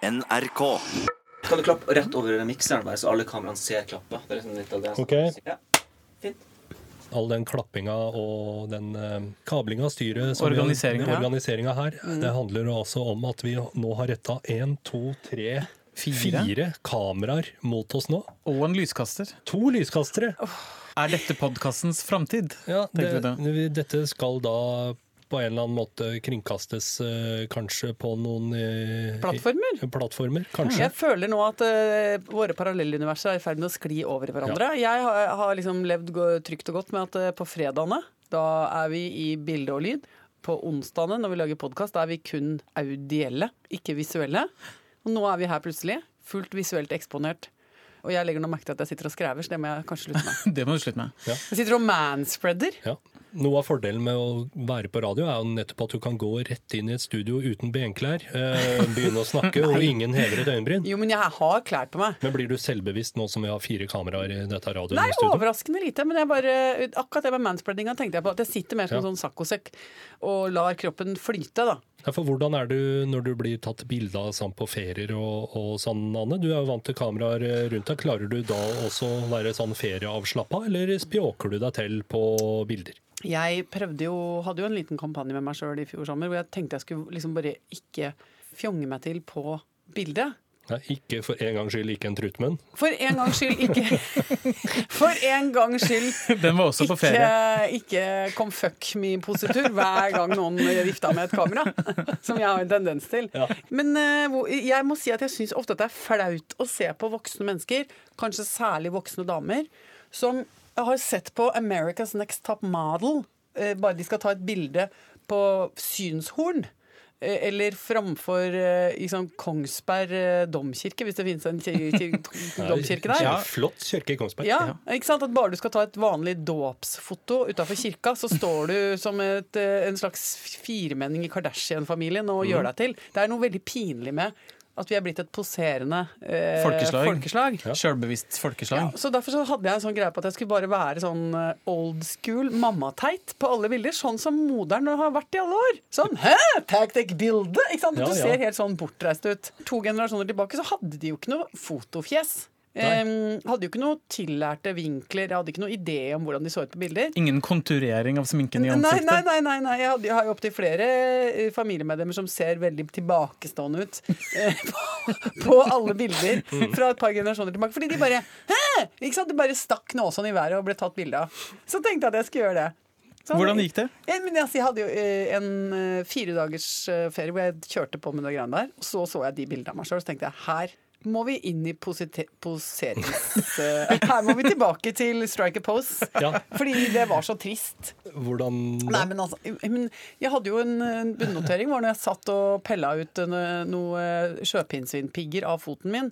NRK. Kan du klappe rett over mikseren, bare, så alle kameraene ser klappa? Det er liksom litt av det. Ok. Ja. Fint. All den klappinga og den uh, kablinga av styret Organiseringa, her. Mm. det handler altså om at vi nå har retta én, to, tre, Fire. fire kameraer mot oss nå. Og en lyskaster. To lyskastere! Er dette podkastens framtid? Ja, det, dette skal da på en eller annen måte kringkastes eh, kanskje på noen eh, Plattformer? plattformer, kanskje. Jeg føler nå at eh, våre parallelluniverser er i ferd med å skli over i hverandre. Jeg har, har liksom levd trygt og godt med at eh, på fredagene, da er vi i bilde og lyd. På onsdagene når vi lager podkast, er vi kun audielle, ikke visuelle. Og nå er vi her plutselig, fullt visuelt eksponert. Og jeg legger nå merke til at jeg sitter og skrever, så det må jeg kanskje slutte med. Det må du slutte med. Jeg sitter og manspreader. Ja. Noe av fordelen med å være på radio er jo nettopp at du kan gå rett inn i et studio uten benklær, eh, begynne å snakke, og ingen hever et øyenbryn. Jo, men jeg har klær på meg. Men blir du selvbevisst nå som vi har fire kameraer i dette Nei, overraskende lite. Men jeg bare, akkurat det med manspreadinga tenkte jeg på. At jeg sitter mer som Ja. en sånn saccosekk og lar kroppen flyte, da. For hvordan er du når du blir tatt bilde av sånn på ferier og, og sånn, Anne? Du er jo vant til kameraer rundt deg. Klarer du da også å være sånn ferieavslappa, eller spjåker du deg til på bilder? Jeg prøvde jo, hadde jo en liten kampanje med meg sjøl i fjor sommer hvor jeg tenkte jeg skulle liksom bare ikke fjonge meg til på bildet. Nei, ikke for en gangs skyld ikke en truttmunn. For en gangs skyld ikke For en gangs skyld Den var også på ferie. ikke kom fuck me-positur hver gang noen vifta med et kamera. Som jeg har en tendens til. Ja. Men eh, jeg må si at jeg syns ofte at det er flaut å se på voksne mennesker, kanskje særlig voksne damer, som har sett på America's Next Top Model. eh, bare de skal ta et bilde på synshorn. Eh, Eller framfor i sånn Kongsberg eh, domkirke, hvis det finnes en kir kir domkirke der. Ja. Flott kirke i Kongsberg. Ja, ikke sant? At bare du skal ta et vanlig dåpsfoto utafor kirka, så står du som et, en slags firemenning i Kardashian-familien og gjør deg til. Det er noe veldig pinlig med at vi er blitt et poserende eh, Folkeslag. folkeslag. Sjølbevisst Ja, så Derfor så hadde jeg en sånn greie på at jeg skulle bare være sånn eh, old school mammateit på alle bilder. Sånn som moderen har vært i alle år. Sånn hæ, tactic-bilde! Ikke sant? Ja, Du ja. ser helt sånn bortreist ut. To generasjoner tilbake så hadde de jo ikke noe fotofjes. Em, hadde jo ikke noe tillærte vinkler, jeg hadde ikke noe idé om hvordan de så ut på bilder. Ingen konturering av sminken i ansiktet. nei, nei, nei, nei. Jeg, hadde, jeg har jo opptil flere eh, familiemedlemmer som ser veldig tilbakestående ut eh, på, på alle bilder fra et par generasjoner tilbake. Fordi de bare Hæ! Ikke sant? De bare stakk nåsene i været og ble tatt bilde av. Så tenkte jeg at jeg skulle gjøre det. Så- Hvordan gikk det? Jeg, men altså, jeg hadde jo eh, en fire dagers ferie hvor jeg kjørte på med de greiene der. Og så så jeg de bildene av meg sjøl, så tenkte jeg her må vi inn i poserings... eh, her må vi tilbake til strike a pose. Ja. Fordi det var så trist. Hvordan Nei, men altså, jeg hadde jo en, bunnotering hvor når jeg satt og pella ut noen noe sjøpinnsvinpigger av foten min,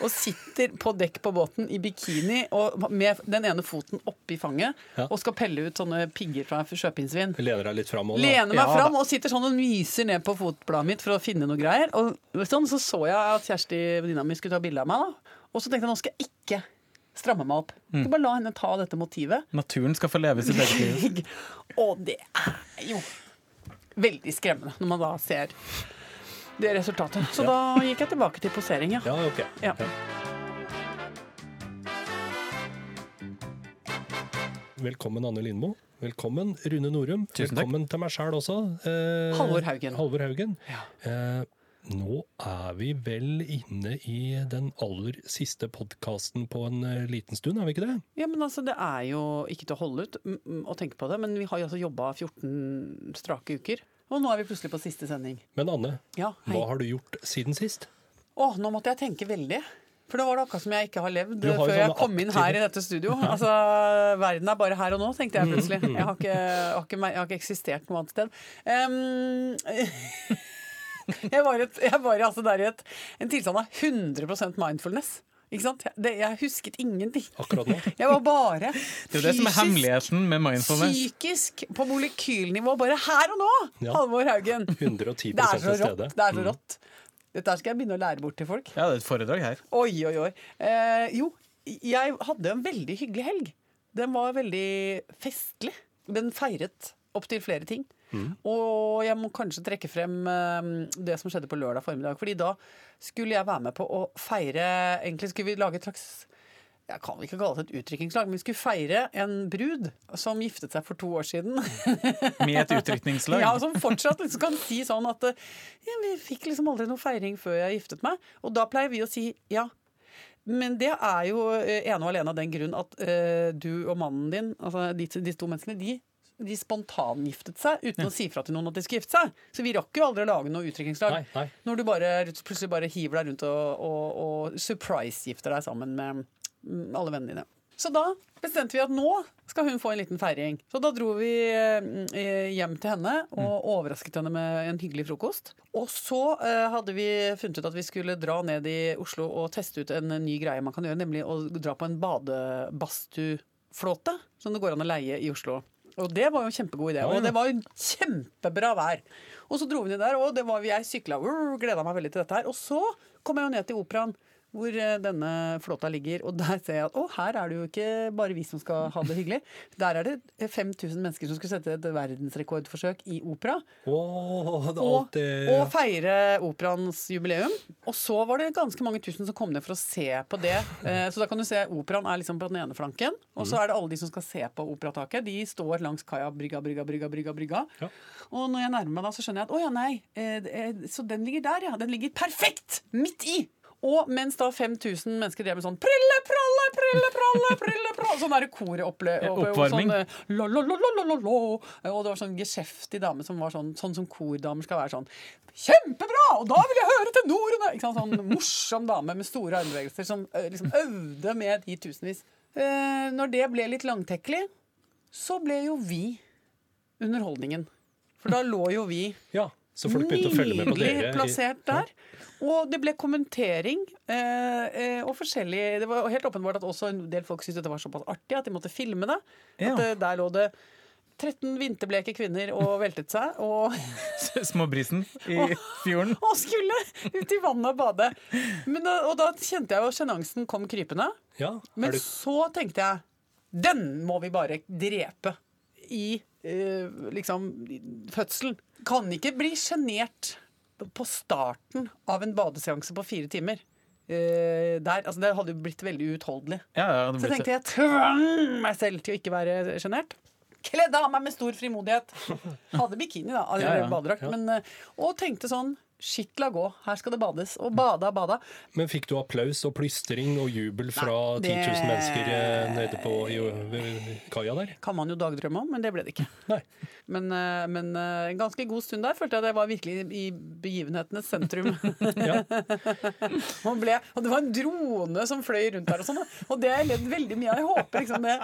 og sitter på dekk på båten i bikini og med den ene foten oppi fanget Ja. og skal pelle ut sånne pigger fra sjøpinnsvin. Lener deg litt fram? Lener meg Ja, fram og sitter sånn og myser ned på fotbladet mitt for å finne noe greier. Og sånn, så så jeg at Kjersti, venninna mi, skulle ta bilde av meg. da. Og så tenkte jeg nå skal jeg ikke stramme meg opp. Jeg skal bare la henne ta dette motivet. Naturen skal få leve sitt eget liv. Og det er jo veldig skremmende når man da ser det resultatet. Så da gikk jeg tilbake til posering, ja. Ja, okay. Ja. Velkommen, Anne Lindmo. Velkommen, Rune Norum. Tusen takk. Velkommen til meg sjæl også. Eh, Halvor Haugen. Halvor Haugen. Ja. Eh, nå er vi vel inne i den aller siste podkasten på en eh, liten stund, er vi ikke det? Ja, men altså, Det er jo ikke til å holde ut å tenke på det, men vi har jo altså jobba 14 strake uker. Og nå er vi plutselig på siste sending. Men Anne, Ja, hva har du gjort siden sist? Å, nå måtte jeg tenke veldig. For det var det akkurat som jeg ikke har levd har før jeg kom inn aktive- her i dette studio. Altså, Verden er bare her og nå, tenkte jeg plutselig. Jeg har ikke, har ikke, jeg har ikke eksistert noe annet sted. Em, jeg var, et, jeg var altså der i et, en tilstand av 100% mindfulness. Ikke sant? Det, jeg husket ingenting. Akkurat nå? Jeg var bare Det er jo det som er hemmeligheten med mindfulness. Psykisk, på molekylnivå, bare her og nå! Ja. Halvor Haugen. 110 Det er så rått. Det er så rått. Dette skal jeg begynne å lære bort til folk. Ja, det er et foredrag her. Oi, oi, oi. Eh, jo, jeg hadde en veldig hyggelig helg. Den var veldig festlig. Den feiret opptil flere ting. Og jeg må kanskje trekke frem eh, det som skjedde på lørdag formiddag. fordi da skulle jeg være med på å feire Egentlig skulle vi lage et slags jeg kan ikke kalle det et utdrikningslag, men vi skulle feire en brud som giftet seg for to år siden. Med et utdrikningslag. Ja, Som fortsatt liksom kan si sånn at eh, ja, vi fikk liksom aldri noe feiring før jeg giftet meg. Og da pleier vi å si ja. Men det er jo eh, ene og alene av den grunn at uh, du og mannen din, altså de, de to menneskene, de, de spontangiftet seg uten å si fra til noen at de skulle gifte seg. Så vi rakk jo aldri å lage noe utdrikningslag. Når du bare plutselig bare hiver deg rundt og, og, og surprise-gifter deg sammen med mm, alle vennene dine. Så da bestemte vi at nå skal hun få en liten feiring. Så da dro vi eh, hjem til henne og overrasket henne med en hyggelig frokost. Og så eh, hadde vi funnet ut at vi skulle dra ned i Oslo og teste ut en ny greie man kan gjøre, nemlig å dra på en badebadstuflåte som det går an å leie i Oslo. Og det var jo en kjempegod idé. Og det var jo kjempebra vær. Og så dro vi ned der, og det var, jeg sykla og gleda meg veldig til dette her. Og så kom jeg jo ned til operaen. Hvor eh, denne flåta ligger. Og der ser jeg at å, her er det jo ikke bare vi som skal ha det hyggelig. Der er det 5000 mennesker som skulle sette et verdensrekordforsøk i opera. Åh, det, Og, alt det og feire operaens jubileum. Og så var det ganske mange tusen som kom ned for å se på det. Eh, Så da kan du se operaen er liksom på den ene flanken, og så er det alle de som skal se på operataket. De står langs kaia, brygga, brygga, brygga, brygga. brygga. Ja. Og når jeg nærmer meg da, så skjønner jeg at å ja, nei, eh, eh, så den ligger der, ja. Den ligger perfekt midt i! Og mens da 5000 mennesker drev med sånn prille, pralle, prille, pralle, prille, pralle Sånn derre koropplevelse. Oppvarming. Sånn, eh. Og det var sånn geskjeftig dame som var sånn, sånn som kordamer skal være sånn. Kjempebra! Og da vil jeg høre tenorene! Ikke sant? Sånn morsom dame med store armbevegelser som liksom øvde med de tusenvis. Eh, når det ble litt langtekkelig, så ble jo vi underholdningen. For da lå jo vi Ja, så folk begynte å følge med på dere. Nydelig plassert der. Og det ble kommentering eh, eh, og forskjellig Det var helt åpenbart at også en del folk syntes dette var såpass artig at de måtte filme det. Ja. At eh, der lå det 13 vinterbleke kvinner og veltet seg og, Småbrisen i fjorden. og skulle ut i vannet og bade. Men og da kjente jeg jo sjenansen kom krypende. Ja, Men du, så tenkte jeg Den må vi bare drepe i liksom fødselen. Kan ikke bli sjenert på starten av en badeseanse på fire timer. Uh, der, altså det hadde jo blitt veldig uutholdelig. Ja, ja, Så tenkte jeg tvang meg selv til å ikke være sjenert. Kledde av meg med stor frimodighet. Hadde bikini, da, eller Ja, ja. badedrakt. Men, eh, og tenkte sånn Shit, la gå. Her skal det bades. Og bada, bada. men fikk du applaus og plystring og jubel fra Nei, 10 000 mennesker eh, nede på i, kaia der? Kan man jo dagdrømme om, men det ble det ikke. Men, eh, men eh, en ganske god stund der følte jeg det var virkelig i begivenhetenes sentrum. Man ble, og det var en drone som fløy rundt der og sånn. Og det har jeg ledd veldig mye av. Jeg håper liksom det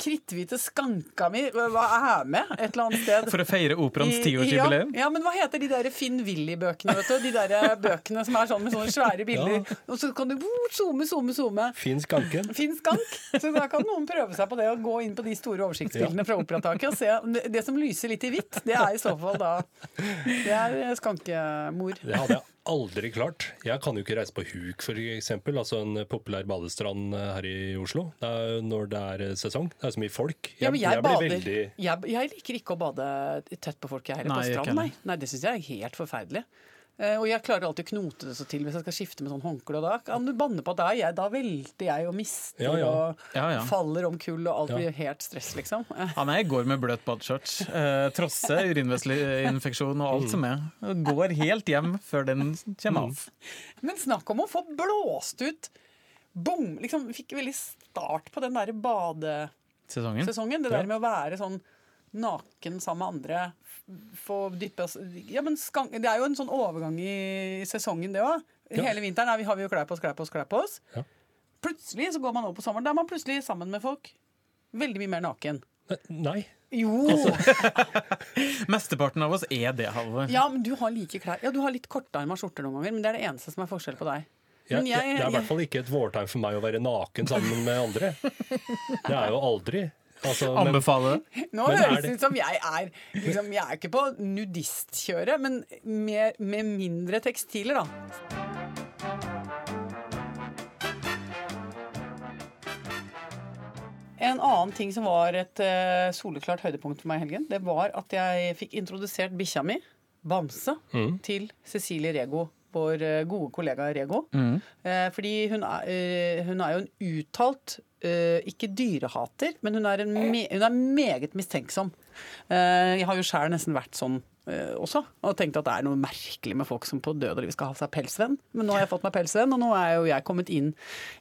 kritthvite skanka mi hva er med et eller annet sted. For å feire operaens tiårsjubileum. Ja, ja, men hva heter de der Finn Willy-bøkene? vet du? De der bøkene som er sånn med sånne svære bilder. Og så kan du zoome, zoome, zoome. Finn skanken. Finn skank. Så da kan noen prøve seg på det å gå inn på de store oversiktsbildene fra operataket og se. Det- Det som lyser litt i hvitt, det er i så fall da Det er skankemor. Det hadde jeg aldri klart. Jeg kan jo ikke reise på Huk, for eksempel, altså en populær badestrand eh, her i Oslo, det er, når det er eh, sesong. Det er så mye folk. Ja, men jeg, jeg bader. veldig Jeg, jeg liker ikke å bade tett på folk, jeg heller. Nei, På jeg strand, nei. nei. Det syns jeg er helt forferdelig. Eh, og jeg klarer alltid å knote det så til hvis jeg skal skifte med sånn håndkle. Da kan du banne på at da, er jeg, da velter jeg og mister Ja, ja. og Ja, ja. faller om kull, og alt Ja. blir helt stress, liksom. Han Ja, nei, jeg går med bløt badeshorts. Eh, trosse, urinveisinfeksjon og alt som er. Går helt hjem før den kommer av. Men snakk om å få blåst ut Bom! Liksom, vi fikk veldig start på den derre badesesongen. Sesongen. Det Ja. der med å være sånn naken sammen med andre. Få dyppe oss Ja, men skang, det er jo en sånn overgang i sesongen, det òg. Ja. Hele vinteren er vi, har vi jo klær på oss, klær på oss, klær på oss. Ja. Plutselig så går man over på sommeren. Da er man plutselig sammen med folk. Veldig mye mer naken. Nei. Jo! Mesteparten av oss er det, Halvor. Ja, men du har like klær. Ja, du har litt kortarma skjorter noen ganger, men det er det eneste som er forskjell på deg. Jeg, Men jeg- det er i hvert fall ikke et vårtegn for meg å være naken sammen med andre. Det er jo aldri. Altså, men, Anbefaler det. Nå Men høres det ut som jeg er liksom, Jeg er ikke på nudistkjøret, men med, med mindre tekstiler, da. En annen ting som var et uh, soleklart høydepunkt for meg i helgen, det var at jeg fikk introdusert bikkja mi, Bamse, til Cecilie Rego. Vår eh, gode kollega Rego. Mm. fordi hun er, eh, hun er jo en uttalt eh, ikke dyrehater, men hun er, en me hun er meget mistenksom. Eh, jeg har jo sjøl nesten vært sånn eh, også, og tenkt at det er noe merkelig med folk som på død og liv skal ha seg pelsvenn. Men nå har jeg fått meg pelsvenn, og nå er jo jeg kommet inn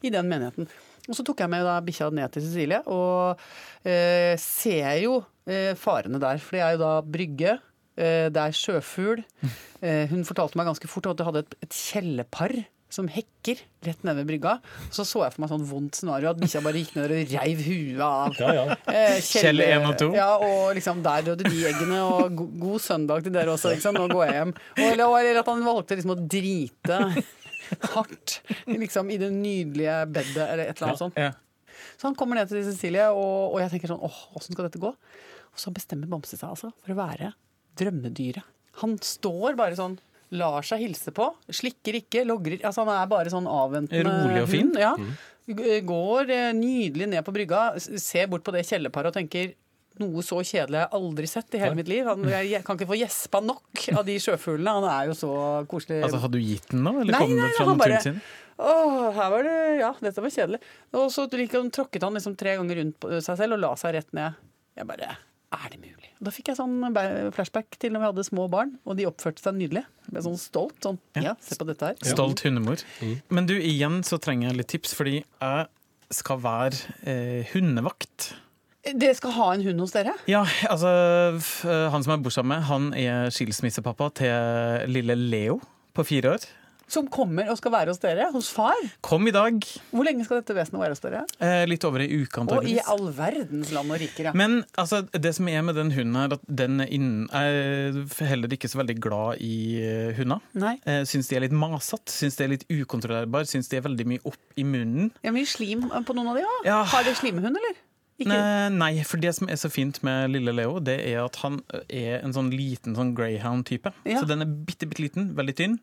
i den menigheten. Og så tok jeg med da bikkja ned til Cecilie, og eh, ser jo eh, farene der. For det er jo da brygge, eh, det er sjøfugl. Eh, hun fortalte meg ganske fort at hun hadde et, et kjellepar som hekker rett nede ved brygga. Så så jeg for meg sånn vondt scenario, at bikkja bare gikk ned og reiv huet av Ja, ja. Eh, Kjell 1 og 2. Ja, og liksom der døde de eggene, og go god søndag til dere også, liksom. nå går jeg hjem. Og, eller, eller at han valgte liksom å drite hardt liksom i det nydelige bedet, eller et eller annet sånt. Ja. Så han kommer ned til Cecilie, og, og jeg tenker sånn, åh, åssen skal dette gå? Og så bestemmer Bamse seg altså for å være drømmedyret. Han står bare sånn, lar seg hilse på, slikker ikke, logrer Altså han er bare sånn avventende Rolig og fin. hund, Ja. G- Går eh, nydelig ned på brygga, ser bort på det kjellerparet og tenker noe så kjedelig jeg har aldri sett i hele mitt liv. Han, jeg, kan ikke få gjespa nok av de sjøfuglene. Han er jo så koselig. Altså, Hadde du gitt den nå, eller Nei, kom nei, den fra han bare- naturen sin? Åh, her var det, ja, dette var kjedelig. Og så liksom tråkket han liksom tre ganger rundt på seg selv og la seg rett ned. Jeg bare, er det mulig? Da fikk jeg sånn flashback til når vi hadde små barn, og de oppførte seg nydelig. Jeg ble sånn stolt. Sånn, ja, se på dette her. Stolt hundemor. Men du, igjen så trenger jeg litt tips, fordi jeg skal være eh, hundevakt. Dere skal ha en hund hos dere? Ja, altså Han som jeg bor sammen med, han er skilsmissepappa til lille Leo på fire år. Som kommer og skal være hos dere? Hos far? Kom i dag. Hvor lenge skal dette vesenet være hos dere? Eh, litt over ei uke, Og i all verdens land og riker, ja. Men altså, det som er med den hunden her, at den er er heller ikke så veldig glad i eh, hunder. Nei. Eh, Syns de er litt masete, syns de er litt ukontrollerbare, syns de er veldig mye opp i munnen. Ja, mye slim på noen av de òg. Ja. Har dere slimhund, eller? Ikke? Nei, for det som er så fint med lille Leo, det er at han er en sånn liten sånn greyhound-type. Ja. Så den er bitte, bitte liten, veldig tynn.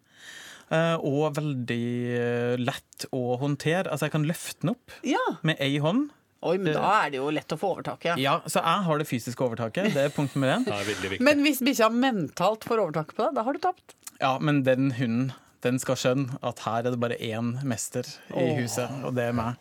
Eh, Og veldig eh, lett å håndtere. Altså, jeg kan løfte den opp Ja. med ei hånd. Oi, men da er det jo lett å få overtaket. Ja, Så jeg har det fysiske overtaket. Det er punkt nummer én. Det er. Men hvis bikkja mentalt får overtaket på deg, da har du tapt. Ja, men den hunden den skal skjønne at her er det bare én mester i huset, og det er meg.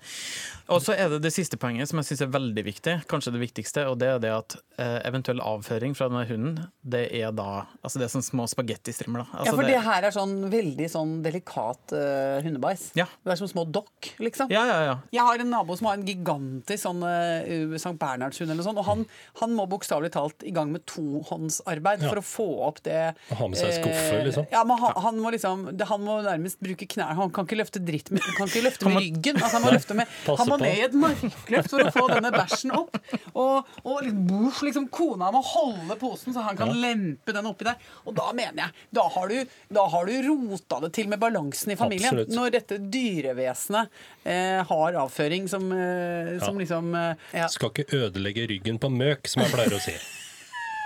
Og så er det det siste poenget som jeg syns er veldig viktig, kanskje det viktigste, og det er det at eh, eventuell avføring fra denne hunden, det er da Altså det er sånn små spagettistrimler, Altså Ja, for det det, her er sånn veldig sånn delikat uh, hundebæsj. Ja. Det er som små dokk, liksom. ja, ja, ja. Jeg har en nabo som har en gigantisk sånn uh, St. Bernhardshund eller noe sånt, og han, han må bokstavelig talt i gang med tohåndsarbeid Ja. for å få opp det Ha med seg skuffe, liksom. Ja, men han, han må liksom det, Han må nærmest bruke knær. Han kan ikke løfte dritt med, han kan ikke løfte med ryggen. Altså, han må løfte med Han må ned i et markløft for å få denne bæsjen opp. Og, og liksom, liksom kona må holde posen så han kan lempe den oppi der. Og da mener jeg Da har du, da har du rota det til med balansen i familien. Absolutt. Når dette dyrevesenet eh, har avføring som, eh, som Ja. liksom eh, ja. Skal ikke ødelegge ryggen på møk, som jeg pleier å si.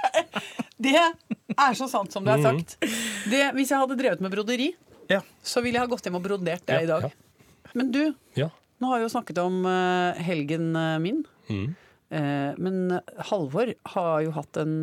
Det er så sant som det er sagt. Det, hvis jeg hadde drevet med broderi, ja. så ville jeg ha gått hjem og brodert det Ja, i dag. Men du, Ja. nå har vi jo snakket om eh, helgen eh, min. Mm. Eh, men Halvor har jo hatt en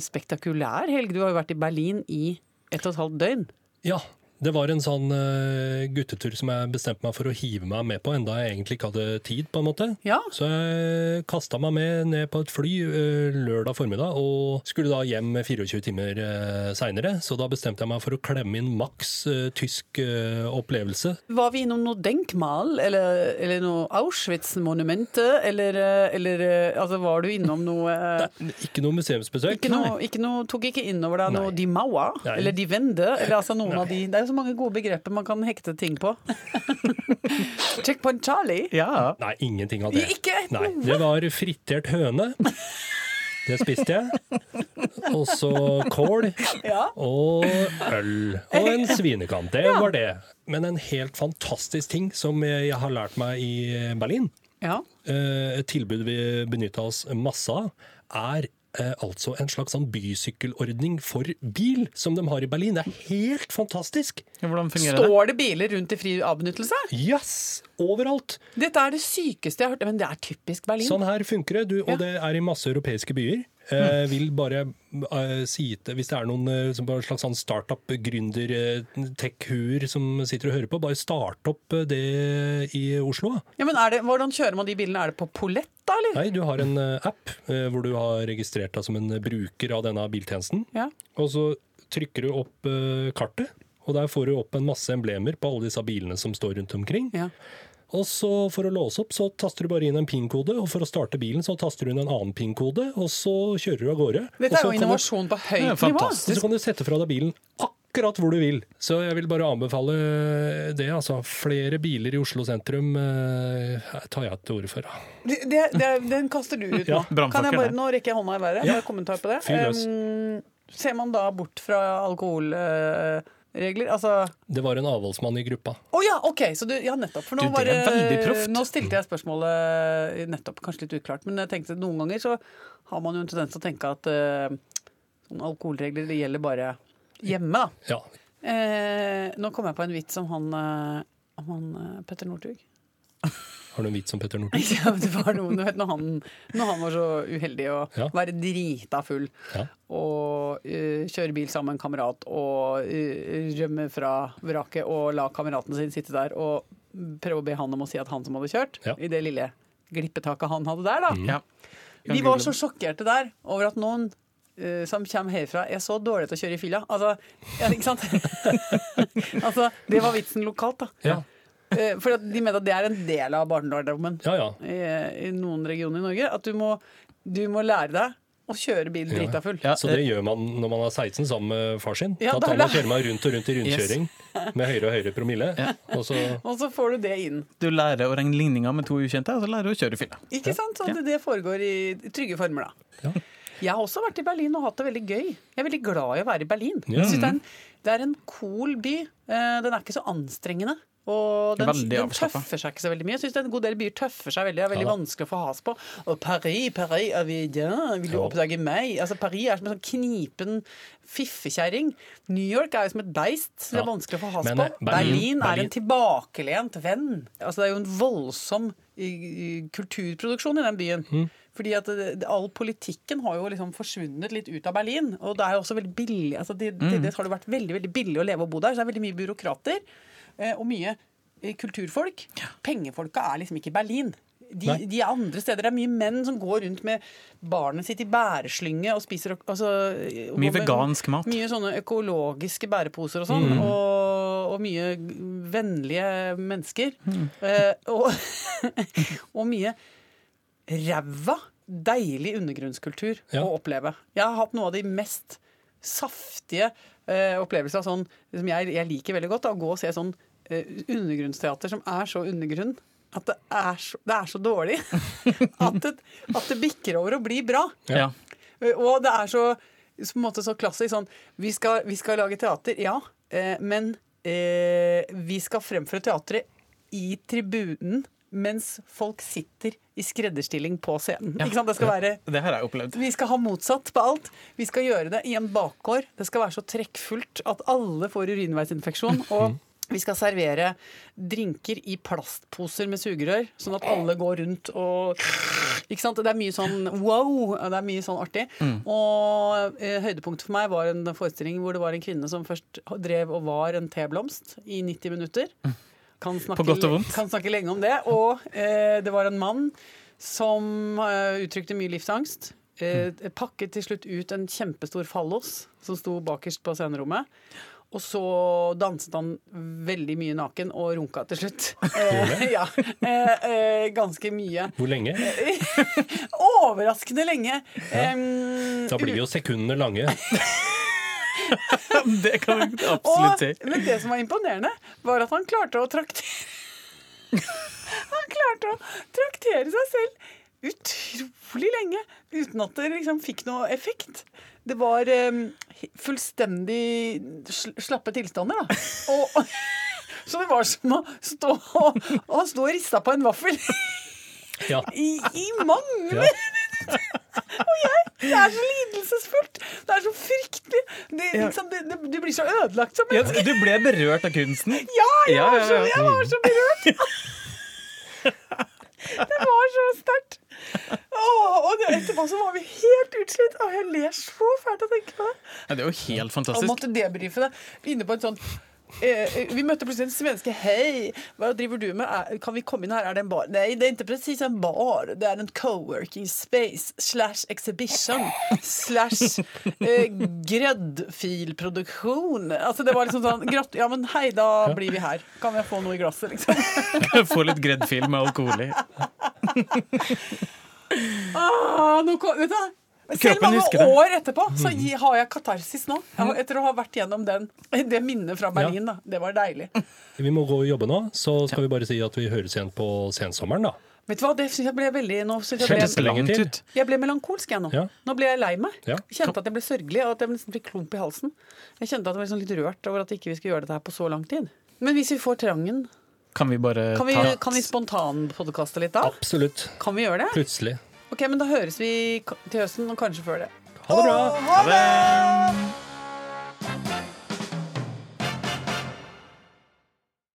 spektakulær helg. Du har jo vært i Berlin i ett og et halvt døgn. Ja, det var en sånn uh, guttetur som jeg bestemte meg for å hive meg med på, enda jeg egentlig ikke hadde tid, på en måte. Ja. Så jeg kasta meg med ned på et fly uh, lørdag formiddag, og skulle da hjem 24 timer uh, seinere. Så da bestemte jeg meg for å klemme inn maks uh, tysk eh, opplevelse. Var vi innom noe Denkmal, eller, eller noe Auschwitz-monumentet, eller, eh, eller eh, altså, var du innom noe Nei, Ikke noe museumsbesøk. Ikke noe, ikke noe, tok ikke inn over deg noe Nei. de Mauer, Nei. eller de Wende, eller altså noen av de Det er så mange gode begreper man kan hekte ting på. Checkpoint Charlie. ja. Nei, ingenting av det. Ikke Nei, det var fritert høne. Det spiste jeg. Og så kål Ja. og øl. Og en svinekant. Det var det. Men en helt fantastisk ting som jeg har lært meg i Berlin, Ja. eh, et tilbud vi benytta oss masse av, er eh, altså en slags sånn bysykkelordning for bil, som de har i Berlin. Det er helt fantastisk! Hvordan fungerer det? Står det biler rundt i fri avbenyttelse? Yes! Overalt! Dette er det sykeste jeg har hørt. Men det er typisk Berlin. Sånn her funker det, du, og Ja. det er i masse europeiske byer. Eh, vil bare eh, si til Hvis det er noen eh, slags sånn startup-gründer, eh, som sitter og hører på, bare start opp eh, det i Oslo. Ja, men det, Hvordan kjører man de bilene? Er det på pollett, da? eller? Nei, du har en eh, app hvor du har registrert deg som en bruker av denne biltjenesten. Ja. Og så trykker du opp kartet, og der får du opp en masse emblemer på alle disse bilene som står rundt omkring. Ja. Og så for å låse opp, så taster du bare inn en PIN-kode, og for å starte bilen, så taster du inn en annen PIN-kode, og så kjører du av gårde. Dette er jo innovasjon du- på høyt nivå. fantastisk. og så kan du sette fra deg bilen akkurat hvor du vil. Så jeg vil bare anbefale det. altså. Flere biler i Oslo sentrum eh, tar jeg til orde for. da. Det, det, det, den kaster du ut nå. Ja, kan jeg bare, nå rekker jeg hånda i været. Ja. Bare kommentar på det. Um, ser man da bort fra alkoholregler? altså Det var en avholdsmann i gruppa. Å ja, OK! Så du, ja, nettopp. For nå, Du, det proft. nå stilte jeg spørsmålet nettopp, kanskje litt uklart, men jeg tenkte noen ganger så har man jo en tendens til å tenke at uh, alkoholregler det gjelder bare hjemme. da. Ja. Uh, nå kom jeg på en vits om han, uh, om han eh, Petter Northug. Har du en vits om Petter Northug? Ja, det var noe, du vet, når, han, når han var så uheldig å Ja. være drita full Ja. og uh, kjøre bil sammen med en kamerat og uh, rømme fra vraket og la kameraten sin sitte der og prøve å be han om å si at han som hadde kjørt, Ja. i det lille glippetaket han hadde der, da. Ja. Kan Vi var så sjokkerte der over at noen uh, som kommer herfra, er så dårlig til å kjøre i fylla. Altså, ja, ikke sant? altså, det var vitsen lokalt, da. Ja, For de mener at det er en del av barndommen ja. ja. i, i noen regioner i Norge. At du må, du må lære deg å kjøre bil drita full. Ja, Så det gjør man når man er 16 sammen med far sin. Ja, da tar er man kjører man rundt og rundt i rundkjøring med høyere og høyere promille. Og så Og så får du det inn. Du lærer å regne ligninger med to ukjente, og så lærer du å kjøre i fylla. Ikke sant? Så det, det foregår i trygge former, da. Ja. Jeg har også vært i Berlin og hatt det veldig gøy. Jeg er veldig glad i å være i Berlin. Ja. Jeg synes det, er en, det er en cool by. Eh, Den er ikke så anstrengende. Og den, den tøffer seg ikke så veldig mye. Jeg synes er En god del byer tøffer seg veldig. Det er veldig Ja vanskelig å få has på. Og Paris, Paris, er? Vil du oppdage meg? Altså Paris er som en sånn knipen fiffekjerring. New York er jo som et beist. Så det er vanskelig å få has Men, på. eh, Berlin- Berlin, er en tilbakelent venn. Altså Det er jo en voldsom kulturproduksjon i den byen. Mm. Fordi at det, All politikken har jo liksom forsvunnet litt ut av Berlin. Og det er jo også veldig billig altså det, Mm. det, det har det vært veldig veldig billig å leve og bo der. Så det er veldig mye byråkrater eh, og mye eh, kulturfolk. Pengefolka er liksom ikke i Berlin. De, de andre steder. Det er mye menn som går rundt med barnet sitt i bæreslynge og spiser altså, Mye vegansk mat. Mye sånne økologiske bæreposer og sånn. Og, og mye vennlige mennesker. Eh, og, og mye ræva, deilig undergrunnskultur Ja. å oppleve. Jeg har hatt noe av de mest saftige eh, opplevelser av sånn som jeg, jeg liker veldig godt. Da, å gå og se sånn eh, undergrunnsteater som er så undergrunn at det er så, det er så dårlig at det, at det bikker over og blir bra. Ja. Eh, Og det er så, på en måte så klassisk sånn Vi skal, vi skal lage teater, ja, men eh, vi skal fremføre teatret i tribunen mens folk sitter i skredderstilling på scenen. Ja. Ikke sant? Det skal være Det har jeg opplevd. vi skal ha motsatt på alt. Vi skal gjøre det i en bakgård. Det skal være så trekkfullt at alle får urinveisinfeksjon. Og vi skal servere drinker i plastposer med sugerør, sånn at alle går rundt og Ikke sant? Det er mye sånn wow! Det er mye sånn artig. Og eh, høydepunktet for meg var en forestilling hvor det var en kvinne som først drev og var en teblomst i 90 minutter. Kan snakke, På godt og vondt. kan snakke lenge om det. Og eh, det var en mann som eh, uttrykte mye livsangst. Eh, pakket til slutt ut en kjempestor fallos som sto bakerst på scenerommet. Og så danset han veldig mye naken og runka til slutt. Eh, ja, eh, eh, ganske mye. Hvor lenge? Overraskende lenge. Em, Da blir jo sekundene lange. Det kan jeg absolutt si. men det som var imponerende, var at han klarte å traktere Han klarte å traktere seg selv utrolig lenge uten at det liksom fikk noe effekt. Det var um, fullstendig slappe tilstander, da. Og, så det var som å stå og, og stå og rista på en vaffel Ja. i, i mange Ja. Det er så lidelsesfullt! Det er så fryktelig! Det, liksom, det, det, du blir så ødelagt som Ja, du ble berørt av kunsten? Ja, jeg, var så, jeg var så berørt! det var så sterkt. Åh, og etterpå så var vi helt utslitt. Og jeg ler så fælt av å tenke på det. Ja, det er jo helt fantastisk. fantastisk. måtte debrife det inne på en sånn vi møtte plutselig en svenske. Hei, hva driver du med? Kan vi komme inn her? Er det en bar? Nei, det er ikke precis en bar. Det er en co-working space slash exhibition slash eh, gräddfilproduksjon. Altså, det var liksom sånn Gratt, Ja, men hei, da blir vi her. Kan jeg få noe i glasset, liksom? Få litt greddfil med alkohol i. Ah, nå kom, vet du, hva? selv mange år etterpå så har jeg katarsis nå. Jeg Etter å ha vært gjennom den, det minnet fra Berlin. da. Det var deilig. Vi må gå og jobbe nå, så skal vi bare si at vi høres igjen på sensommeren, da. Vet du hva, det synes jeg ble veldig Nå jeg, ble. Jeg ble melankolsk, jeg nå. Ja. Nå ble jeg lei meg. Ja. Kjente at jeg ble sørgelig, og at jeg nesten fikk klump i halsen. Jeg kjente at jeg var liksom litt rørt over at ikke vi skulle gjøre dette her på så lang tid. Men hvis vi får trangen, Kan vi bare kan vi, ta kan vi spontanpodkaste litt da? Absolutt. Kan vi gjøre det? Plutselig. Ok, men da høres vi til høsten, og kanskje før det. Ha det bra. Ha det!